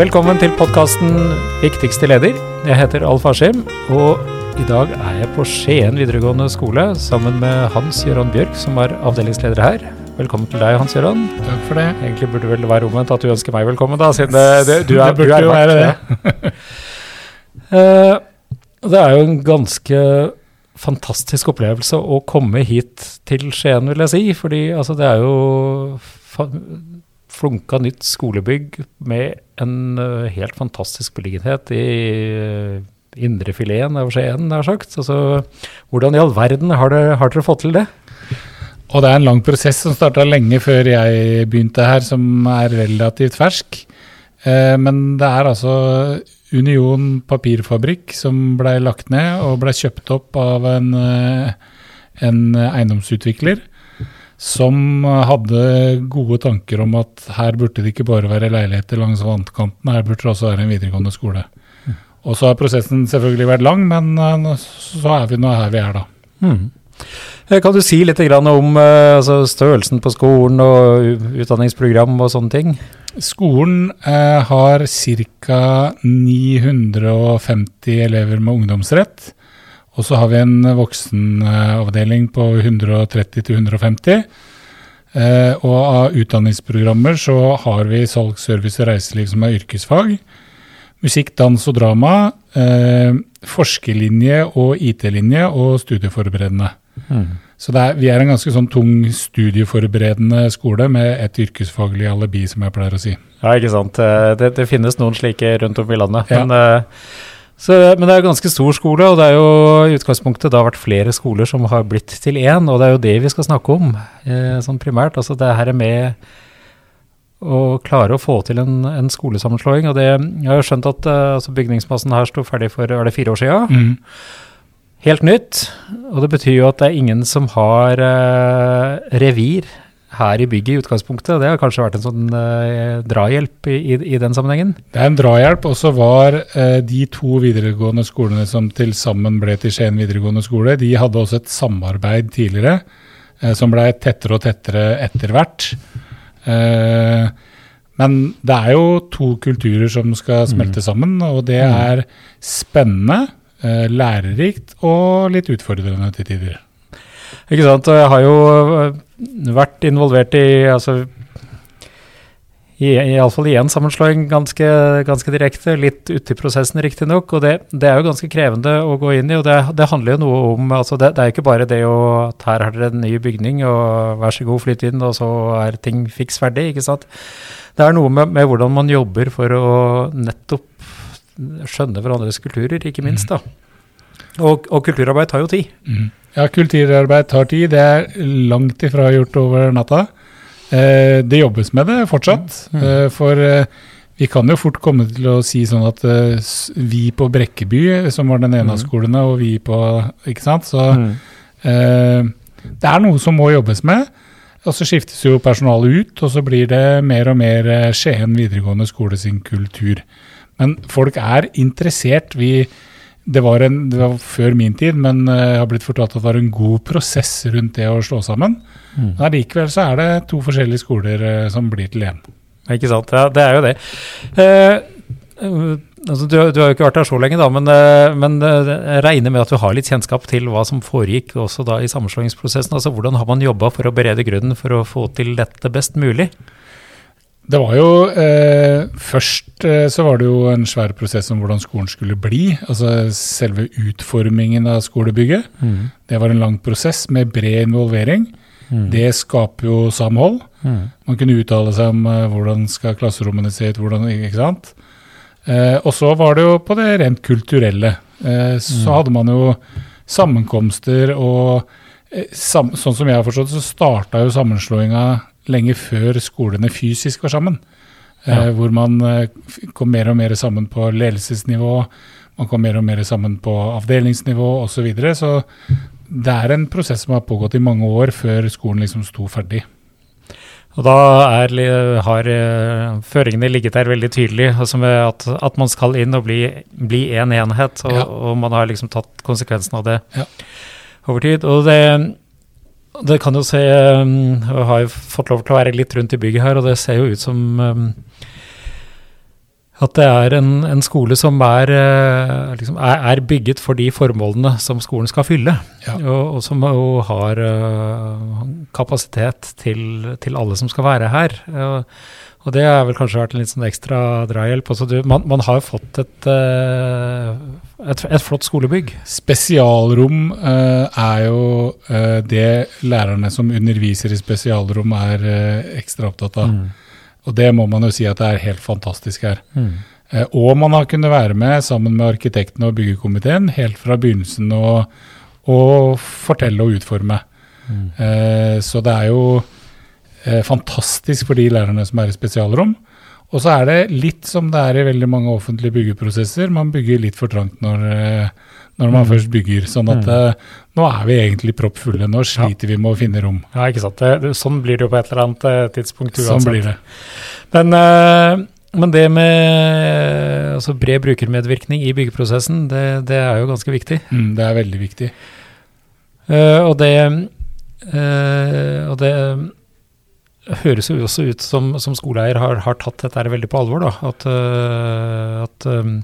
Velkommen til podkasten Viktigste leder. Jeg heter Alf Askim, og i dag er jeg på Skien videregående skole sammen med Hans Gøran Bjørk, som er avdelingsleder her. Velkommen til deg, Hans Gøran. Takk for det. Egentlig burde vel være omvendt at du ønsker meg velkommen, da, siden det, det, du er, det burde du er jo være ja. Eh, det er jo en ganske fantastisk opplevelse å komme hit til Skien, vil jeg si. Fordi altså, det er jo flunka nytt skolebygg med en eh, helt fantastisk beliggenhet i uh, indrefileten av Skien, nær sagt. Altså, hvordan i all verden har, det, har dere fått til det? Og det er en lang prosess som starta lenge før jeg begynte her, som er relativt fersk. Eh, men det er altså Union papirfabrikk som blei lagt ned og blei kjøpt opp av en, eh, en eiendomsutvikler som hadde gode tanker om at her burde det ikke bare være leiligheter langs vannkanten, her burde det også være en videregående skole. Og så har prosessen selvfølgelig vært lang, men eh, så er vi nå her vi er, da. Hmm. Eh, Kan du si litt om eh, altså størrelsen på skolen og utdanningsprogram og sånne ting? Skolen eh, har ca. 950 elever med ungdomsrett. Og så har vi en voksenavdeling på 130-150. Eh, og av utdanningsprogrammer så har vi salg, service og reiseliv som er yrkesfag. Musikk, dans og drama. Eh, forskerlinje og IT-linje og studieforberedende. Så det er, vi er en ganske sånn tung studieforberedende skole med et yrkesfaglig alibi, som jeg pleier å si. Ja, ikke sant. Eh, Det, det finnes noen slike rundt om i landet. Ja. Men, eh, så, men det er jo ganske stor skole, og det er jo i utgangspunktet da vært flere skoler som har blitt til én, og det er jo det vi skal snakke om eh, sånn primært. Altså det her er med å klare å få til en, en skolesammenslåing. og det, Jeg har jo skjønt at eh, altså bygningsmassen her sto ferdig for er det fire år siden. Mm. Helt nytt, og det betyr jo at det er ingen som har eh, revir her i bygget i utgangspunktet. Det har kanskje vært en sånn eh, drahjelp i, i, i den sammenhengen. Det er en drahjelp. Og så var eh, de to videregående skolene som til sammen ble til Skien videregående skole, de hadde også et samarbeid tidligere eh, som ble tettere og tettere etter hvert. Eh, men det er jo to kulturer som skal smelte sammen, og det Mm. er spennende, eh, lærerikt og litt utfordrende til tider. Ikke sant? Og jeg har jo øh, vært involvert i altså Iallfall i én sammenslåing ganske, ganske direkte, litt uti prosessen riktignok. Og det, det er jo ganske krevende å gå inn i, og det, det handler jo noe om altså det, det er ikke bare det å at her har dere en ny bygning, og vær så god, flytt inn, og så er ting fiks ferdig, ikke sant. Det er noe med, med hvordan man jobber for å nettopp skjønne hverandres kulturer, ikke minst, da. Og, og kulturarbeid tar jo tid. Mm. Ja, kulturarbeid tar tid. Det er langt ifra gjort over natta. Eh, det jobbes med det fortsatt. Mm. Eh, for eh, vi kan jo fort komme til å si sånn at eh, vi på Brekkeby, som var den ene av Mm. skolene, og vi på Ikke sant? Så Mm. det er noe som må jobbes med. Og så skiftes jo personalet ut, og så blir det mer og mer Skien videregående skole sin kultur. Men folk er interessert. Vi, det, var en, det var før min tid, men eh, jeg har blitt fortalt at det var en god prosess rundt det å slå sammen. Mm. Men likevel så er det to forskjellige skoler eh, som blir til én. Ikke sant. Ja, det er jo det. Eh, eh, altså, du, du har jo ikke vært der så lenge, da, men, men jeg regner med at du har litt kjennskap til hva som foregikk også da i sammenslåingsprosessen. Altså, hvordan har man jobba for å berede grunnen for å få til dette best mulig? Det var jo eh, Først eh, så var det jo en svær prosess om hvordan skolen skulle bli. Altså selve utformingen av skolebygget. Det var en lang prosess med bred involvering. Mm. Det skaper jo samhold. Mm. Man kunne uttale seg om eh, hvordan skal klasserommene se ut, hvordan, ikke sant. Eh, og så var det jo på det rent kulturelle. Eh, så Mm. hadde man jo sammenkomster og eh, sam, Sånn som jeg har forstått så starta jo sammenslåinga lenge før skolene fysisk var sammen. Eh, Ja. Hvor man eh, kom mer og mer sammen på ledelsesnivå, man kom mer og mer sammen på avdelingsnivå osv. Så, videre. så det er en prosess som har pågått i mange år før skolen liksom sto ferdig. Og da er, har eh, føringene ligget der veldig tydelig, altså at, at man skal inn og bli, bli en enhet, og, Ja. og man har liksom tatt konsekvensen av det Ja. over tid. Og det, det kan jo se um, Jeg har jo fått lov til å være litt rundt i bygget her, og det ser jo ut som um, at det er en, en skole som er, eh, liksom, er, er, bygget for de formålene som skolen skal fylle. Ja. Og, og, som jo har uh, kapasitet til, til, alle som skal være her. Uh, og det har vel kanskje vært en litt sånn ekstra drahjelp. Altså man, man, har jo fått et, uh, et, et, flott skolebygg. Spesialrom er jo det lærerne som underviser i spesialrom er ekstra opptatt av. Mm. Og det må man jo si at det er helt fantastisk her. Mm. Eh, og man har kunnet være med sammen med arkitektene og byggekomiteen helt fra begynnelsen og, og fortelle og utforme. Mm. Eh, så det er jo eh, fantastisk for de lærerne som er i spesialrom. Og så er det litt som det er i veldig mange offentlige byggeprosesser. Man bygger litt for trangt når, eh, når man mm. først bygger. Sånn at mm. uh, nå er vi egentlig proppfulle. Nå sliter ja. vi med å finne rom. Ja, ikke sant. Det, sånn blir det jo på et eller annet uh, tidspunkt uansett. Sånn blir det. Men, uh, men det med altså bred brukermedvirkning i byggeprosessen, det, det, er jo ganske viktig. Mm, det er veldig viktig. og det, og det høres jo også ut som, som skoleeier har, har, tatt dette veldig på alvor. Da. At, at um,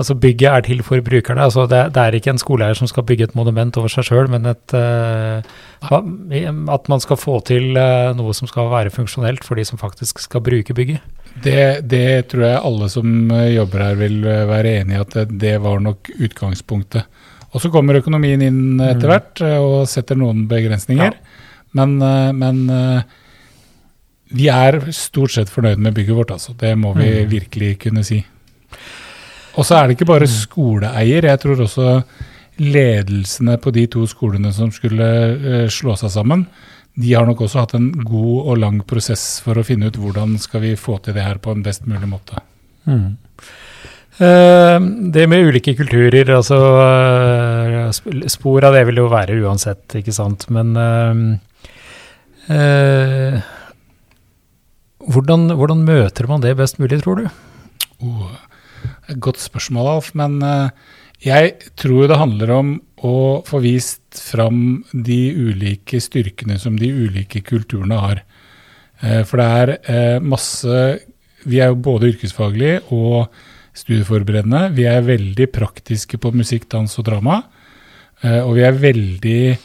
Altså Bygget er til for brukerne. altså det, det, er ikke en skoleeier som skal bygge et monument over seg sjøl, men et, uh, at man skal få til uh, noe som skal være funksjonelt for de som faktisk skal bruke bygget. Det, det tror jeg alle som jobber her vil være enig i at det, det var nok utgangspunktet. Og så kommer økonomien inn etter mm. hvert og setter noen begrensninger. Ja. Men, men vi er stort sett fornøyd med bygget vårt, altså. Det må vi mm. virkelig kunne si. Og så er det ikke bare mm. skoleeier. Jeg tror også ledelsene på de to skolene som skulle uh, slå seg sammen, de har nok også hatt en god og lang prosess for å finne ut hvordan skal vi få til det her på en best mulig måte. Mm. Uh, det med ulike kulturer, altså uh, Spor av det vil jo være uansett, ikke sant. Men hvordan, hvordan, møter man det best mulig, tror du? Oh. Godt spørsmål, Alf. Men uh, jeg tror det handler om å få vist fram de ulike styrkene som de ulike kulturene har. Uh, for det er uh, masse Vi er jo både yrkesfaglige og studieforberedende. Vi er veldig praktiske på musikk, dans og drama. og vi er veldig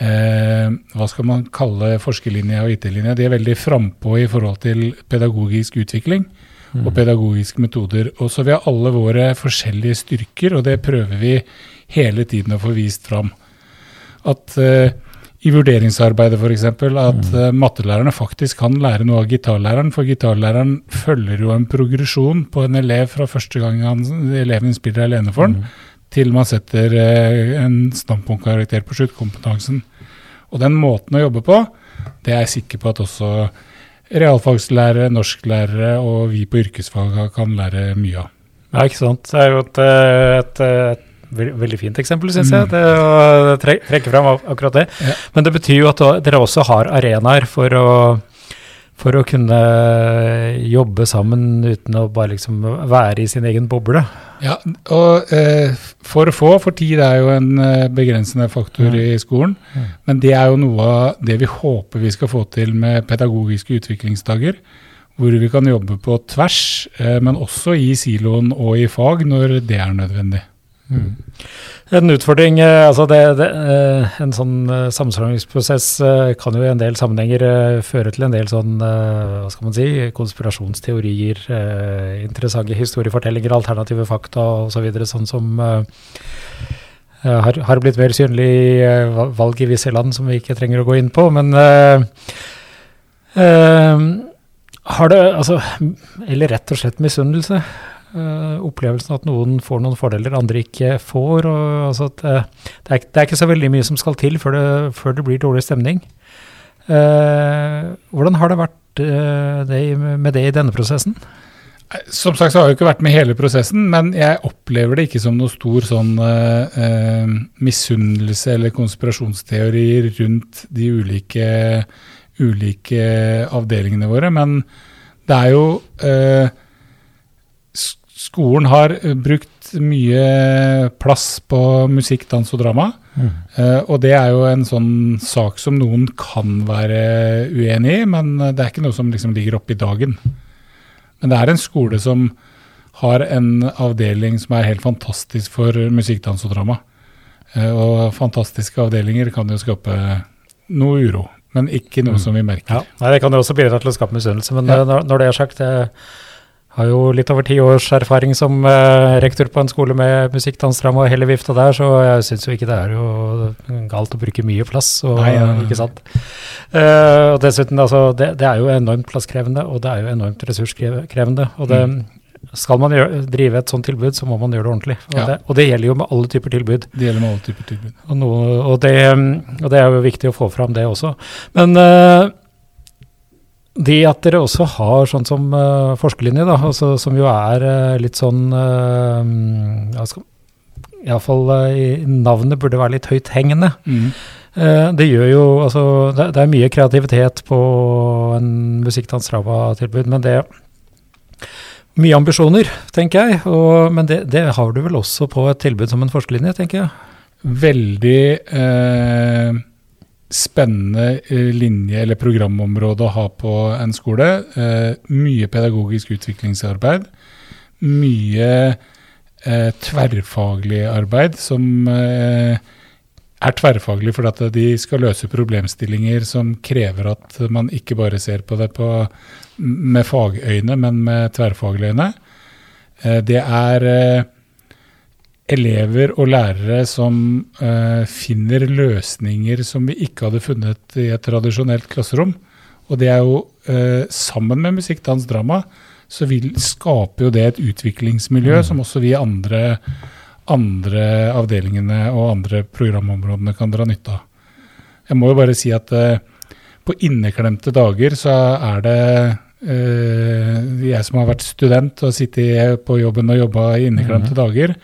hva skal man kalle forskerlinja og IT-linja? De er veldig frampå i forhold til pedagogisk utvikling mm. og pedagogiske metoder. Og så vi har alle våre forskjellige styrker, og det prøver vi hele tiden å få vist fram. At uh, i vurderingsarbeidet f.eks. at uh, mattelærerne faktisk kan lære noe av gitarlæreren, for gitarlæreren følger jo en progresjon på en elev fra første gang han, eleven spiller alene for den, mm. til man setter uh, en standpunktkarakter på sluttkompetansen. Og den måten å jobbe på, det er jeg sikker på at også realfagslærere, norsklærere og vi på yrkesfag kan lære mye av. Ja, ikke sant. Det er jo et, et, et veldig fint eksempel, syns jeg, mm. det å trekke fram akkurat det. Ja. Men det betyr jo at dere også har arenaer for å for å kunne jobbe sammen uten å bare liksom være i sin egen boble. Ja, og eh, for få, for tid er jo en eh, begrensende faktor ja. i skolen. Mm. Men det er jo noe av det vi håper vi skal få til med pedagogiske utviklingsdager. Hvor vi kan jobbe på tvers, eh, men også i siloen og i fag når det er nødvendig. Mm. En utfordring, eh, altså det, det, eh, En sånn samsvaringsprosess sammenslåingsprosess kan jo i en del sammenhenger føre til en del sånn, hva skal man si, konspirasjonsteorier, interessante historiefortellinger, alternative fakta osv. så videre, sånn som har, har, blitt mer synlig i valg i visse land som vi ikke trenger å gå inn på. Men uh, uh, har det altså Eller rett og slett misunnelse. Uh, opplevelsen at noen får noen fordeler andre ikke får. Altså at, uh, det, er, det, er, ikke så veldig mye som skal til før det, før det blir dårlig stemning. Uh, hvordan har det vært det, med det i denne prosessen? Som sagt så har jeg ikke vært med hele prosessen, men jeg opplever det ikke som noe stor sånn misunnelse eller konspirasjonsteorier rundt de ulike, ulike avdelingene våre. Men det er jo skolen har eh, brukt mye plass på musikk, dans og drama. Mm. Uh, og det er jo en sånn sak som noen kan være uenig i, men det er ikke noe som liksom ligger oppe i dagen. Men det er en skole som har en avdeling som er helt fantastisk for musikk, dans og drama. Eh, og fantastiske avdelinger kan jo skape noe uro, men ikke noe Mm. som vi merker. Ja, nei, Det kan jo også bidra til å skape misunnelse, men Ja. eh, når, når det er sagt Jeg har jo litt over ti års erfaring som eh, rektor på en skole med musikk, og hele vifta der, så jeg syns jo ikke det er jo galt å bruke mye plass. Og, Nei, ja. Ikke sant? Eh, og dessuten, altså, det, det er jo enormt plasskrevende, og det er jo enormt ressurskrevende. Og det, Mm. skal man gjøre, drive et sånt tilbud, så må man gjøre det ordentlig. Og, Ja. det, og det gjelder jo med alle typer tilbud. Det gjelder med alle typer tilbud. Og, noe, og, det, og det er jo viktig å få fram det også. Men eh, det at dere også har sånn som uh, forskerlinje, da, altså, som jo er uh, litt sånn uh, skal, Iallfall uh, navnet burde være litt høythengende. Mm. Uh, det gjør jo Altså, det, det er mye kreativitet på en musikk, dans, drama-tilbud, men det Mye ambisjoner, tenker jeg. Og, men det, det har du vel også på et tilbud som en forskerlinje, tenker jeg. Veldig eh, spennende eh, linje eller programområde å ha på en skole. Eh, mye pedagogisk utviklingsarbeid. Mye eh, tverrfaglig arbeid som eh, er tverrfaglig fordi at de skal løse problemstillinger som krever at man ikke bare ser på det på, med fagøyne, men med tverrfaglige øyne. Eh, det er eh, elever og lærere som eh, finner løsninger som vi ikke hadde funnet i et tradisjonelt klasserom. Og det er jo eh, sammen med musikk, dans, drama, så vil, skaper jo det et utviklingsmiljø som også vi andre, andre avdelingene og andre programområdene kan dra nytte av. Jeg må jo bare si at eh, på inneklemte dager så er det eh, jeg som har vært student og sittet på jobben og jobba i inneklemte dager,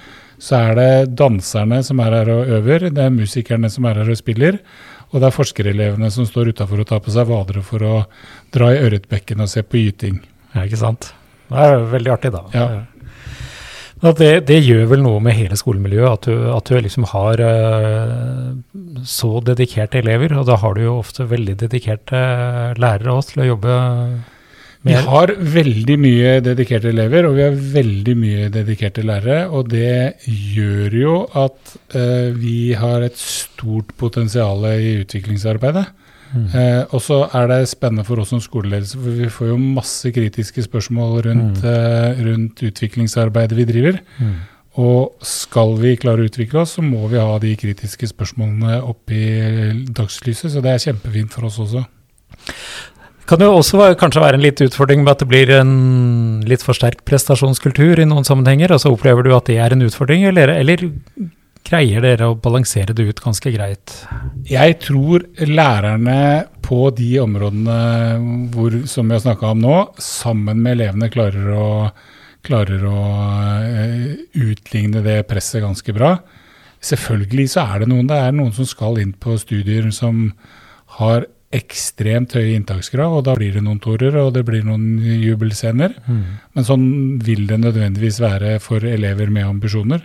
så er det danserne som er her og øver, det er musikerne som er her og spiller, og det er forskerelevene som står utafor og tar på seg vadere for å dra i ørretbekken og se på gyting. Ja, ikke sant. Det er veldig artig, da. Ja. Det, det gjør vel noe med hele skolemiljøet, at du, at du liksom har eh, så dedikerte elever. Og da har du jo ofte veldig dedikerte lærere også til å jobbe Vi har veldig mye dedikerte elever, og vi har veldig mye dedikerte lærere. Og det gjør jo at uh, vi har et stort potensial i utviklingsarbeidet. Mm. Eh, og så er det spennende for oss som skoleledelse, for vi får jo masse kritiske spørsmål rundt, eh, rundt utviklingsarbeidet vi driver. Mm. Og skal vi klare å utvikle oss, så må vi ha de kritiske spørsmålene opp i dagslyset. Så det er kjempefint for oss også. Kan jo også være, kanskje være en litt utfordring med at det blir en litt for sterk prestasjonskultur i noen sammenhenger. Altså Opplever du at det er en utfordring, eller, eller greier dere å balansere det ut ganske greit? Jeg tror lærerne på de områdene hvor, som vi har snakka om nå, sammen med elevene klarer å, klarer å eh, utligne det presset ganske bra. Selvfølgelig så er det noen, det er noen som skal inn på studier som har ekstremt høye inntakskrav, og da blir det noen torer og det blir noen jubelscener. Men sånn vil det nødvendigvis være for elever med ambisjoner.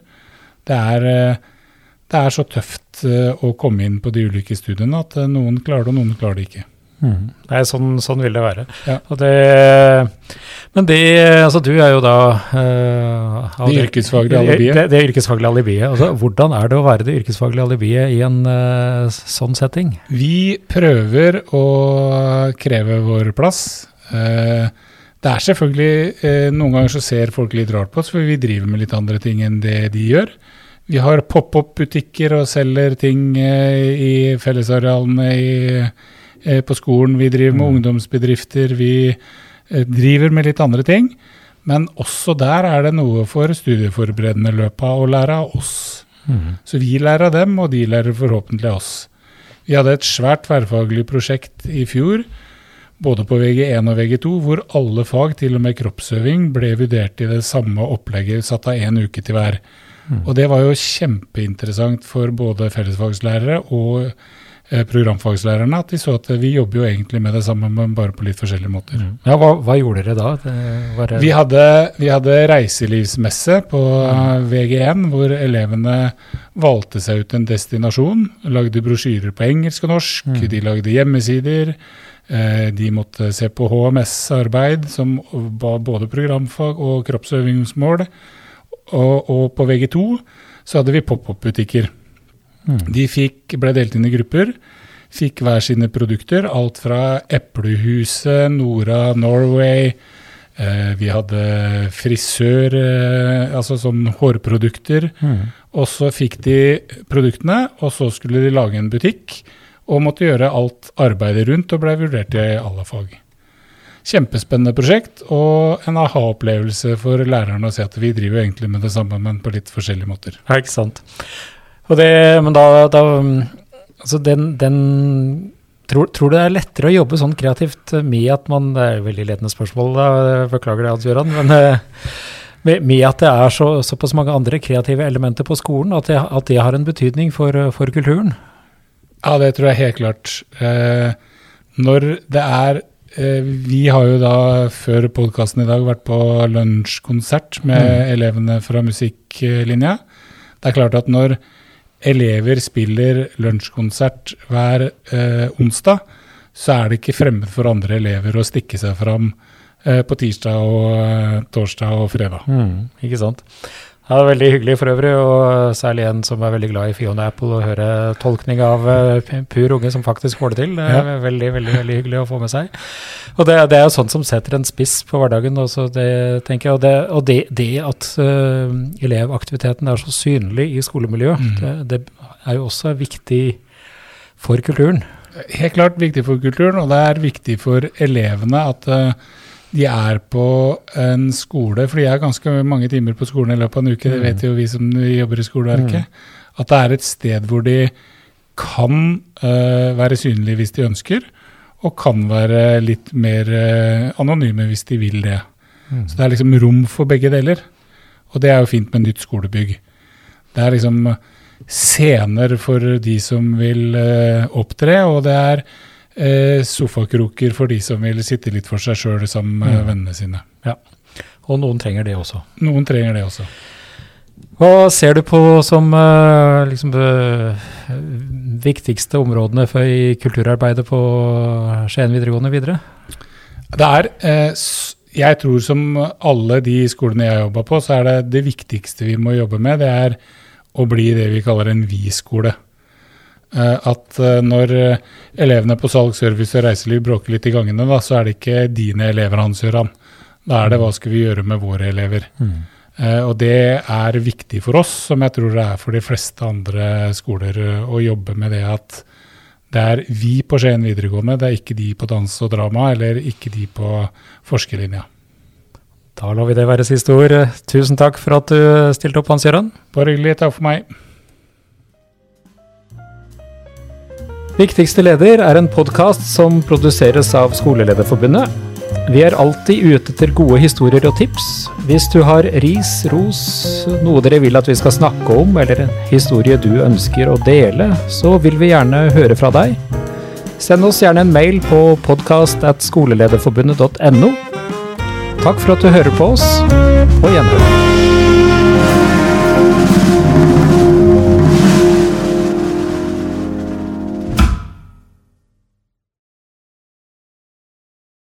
Det er, eh, det er så tøft eh, å komme inn på de ulike studiene at eh, noen klarer det, og noen klarer det ikke. Mm. Nei, sånn, sånn vil det være. Ja. Det, men det Altså, du er jo da uh, Det yrkesfaglige alibiet. Det, det yrkesfaglige alibiet. Altså, hvordan er det å være det yrkesfaglige alibiet i en uh, sånn setting? Vi prøver å kreve vår plass. Uh, Det er selvfølgelig Noen ganger så ser folk litt rart på oss, for vi driver med litt andre ting enn det de gjør. Vi har pop-opp-butikker og selger ting i fellesarealene i, på skolen. Vi driver med Mm. ungdomsbedrifter. Vi eh, driver med litt andre ting. Men også der er det noe for studieforberedende løpa å lære av oss. Så vi lærer av dem, og de lærer forhåpentlig av oss. Vi hadde et svært tverrfaglig prosjekt i fjor, både på VG1 og VG2, hvor alle fag, til og med kroppsøving, ble vurdert i det samme opplegget, satt av én uke til hver. Og det var jo kjempeinteressant for både fellesfagslærere og eh, programfagslærerne at de så at vi jobber jo egentlig med det samme, men bare på litt forskjellige måter. Mm. Ja, hva, hva gjorde dere da? Det Vi hadde, vi hadde reiselivsmesse på VG1, hvor elevene valgte seg ut en destinasjon. Lagde brosjyrer på engelsk og norsk, Mm. de lagde hjemmesider. eh, De måtte se på HMS-arbeid, som var både programfag og kroppsøvingsmål. Og, og på VG2 så hadde vi pop-opp-butikker. Mm. De fikk, ble delt inn i grupper, fikk hver sine produkter. Alt fra Eplehuset, Nora Norway. Eh, vi hadde frisør, eh, altså sånn hårprodukter. Mm. Og så fikk de produktene, og så skulle de lage en butikk. Og måtte gjøre alt arbeidet rundt og ble vurdert i alle fag. Kjempespennende prosjekt og en aha-opplevelse for lærerne å se at vi driver egentlig med det samme, men på litt forskjellige måter. Ja, ikke sant. Det, men da, da Altså, den, den tror, tror du det er lettere å jobbe sånn kreativt med at man Det er veldig ledende spørsmål, da, beklager det, Hans Gøran. Men eh, med, med at det er så, såpass mange andre kreative elementer på skolen, at det, at det har en betydning for, for kulturen? Ja, det tror jeg helt klart. Eh, når det er eh, Vi har jo da før podkasten i dag vært på lunsjkonsert med Mm. elevene fra musikklinja. Det er klart at når elever spiller lunsjkonsert hver eh, onsdag, så er det ikke fremmed for andre elever å stikke seg fram eh, på tirsdag og eh, torsdag og fredag. Mm, ikke sant. Ja, det er veldig hyggelig for øvrig, og særlig en som er veldig glad i Fiona Apple, å høre tolkning av eh, pur unge som faktisk får det til. Det er veldig, veldig veldig hyggelig å få med seg. Og det, det er jo sånt som setter en spiss på hverdagen. Også det, tenker jeg. Og det, og det, det at uh, elevaktiviteten er så synlig i skolemiljøet, Mm. det, er jo også viktig for kulturen. Helt klart viktig for kulturen, og det er viktig for elevene at eh, de er på en skole, for de er ganske mange timer på skolen i løpet av en uke, det Mm. vet jo vi som jobber i skoleverket, at det er et sted hvor de kan uh, være synlige hvis de ønsker, og kan være litt mer uh, anonyme hvis de vil det. Mm. Så det er liksom rom for begge deler. Og det er jo fint med nytt skolebygg. Det er liksom scener for de som vil uh, opptre, og det er eh, sofakroker for de som vil sitte litt for seg sjøl sammen med Mm. vennene sine. Og noen trenger det også. Noen trenger det også. Hva ser du på som de liksom, eh, viktigste områdene for i kulturarbeidet på Skien videregående videre? Det er, eh, jeg tror som alle de skolene jeg jobba på, så er det det viktigste vi må jobbe med, det er å bli det vi kaller en vi-skole. Eh, At eh, når eh, elevene på salg, service og reiseliv bråker litt i gangene, da, så er det ikke dine elever, Hans Gøran. Da er det hva skal vi gjøre med våre elever. Mm. Og det er viktig for oss, som jeg tror det er for de fleste andre skoler, å jobbe med det at det er vi på Skien videregående, det er ikke de på dans og drama, eller ikke de på forskerlinja. Da lar vi det være siste ord. Tusen takk for at du stilte opp, Hans Gøran. Bare hyggelig. Takk for meg. Viktigste leder er en podkast som produseres av Skolelederforbundet. Vi er alltid ute etter gode historier og tips. Hvis du har ris, ros, noe dere vil at vi skal snakke om, eller en historie du ønsker å dele, så vil vi gjerne høre fra deg. Send oss gjerne en mail på podkast.skolelederforbundet.no. Takk for at du hører på oss. og gjenhør.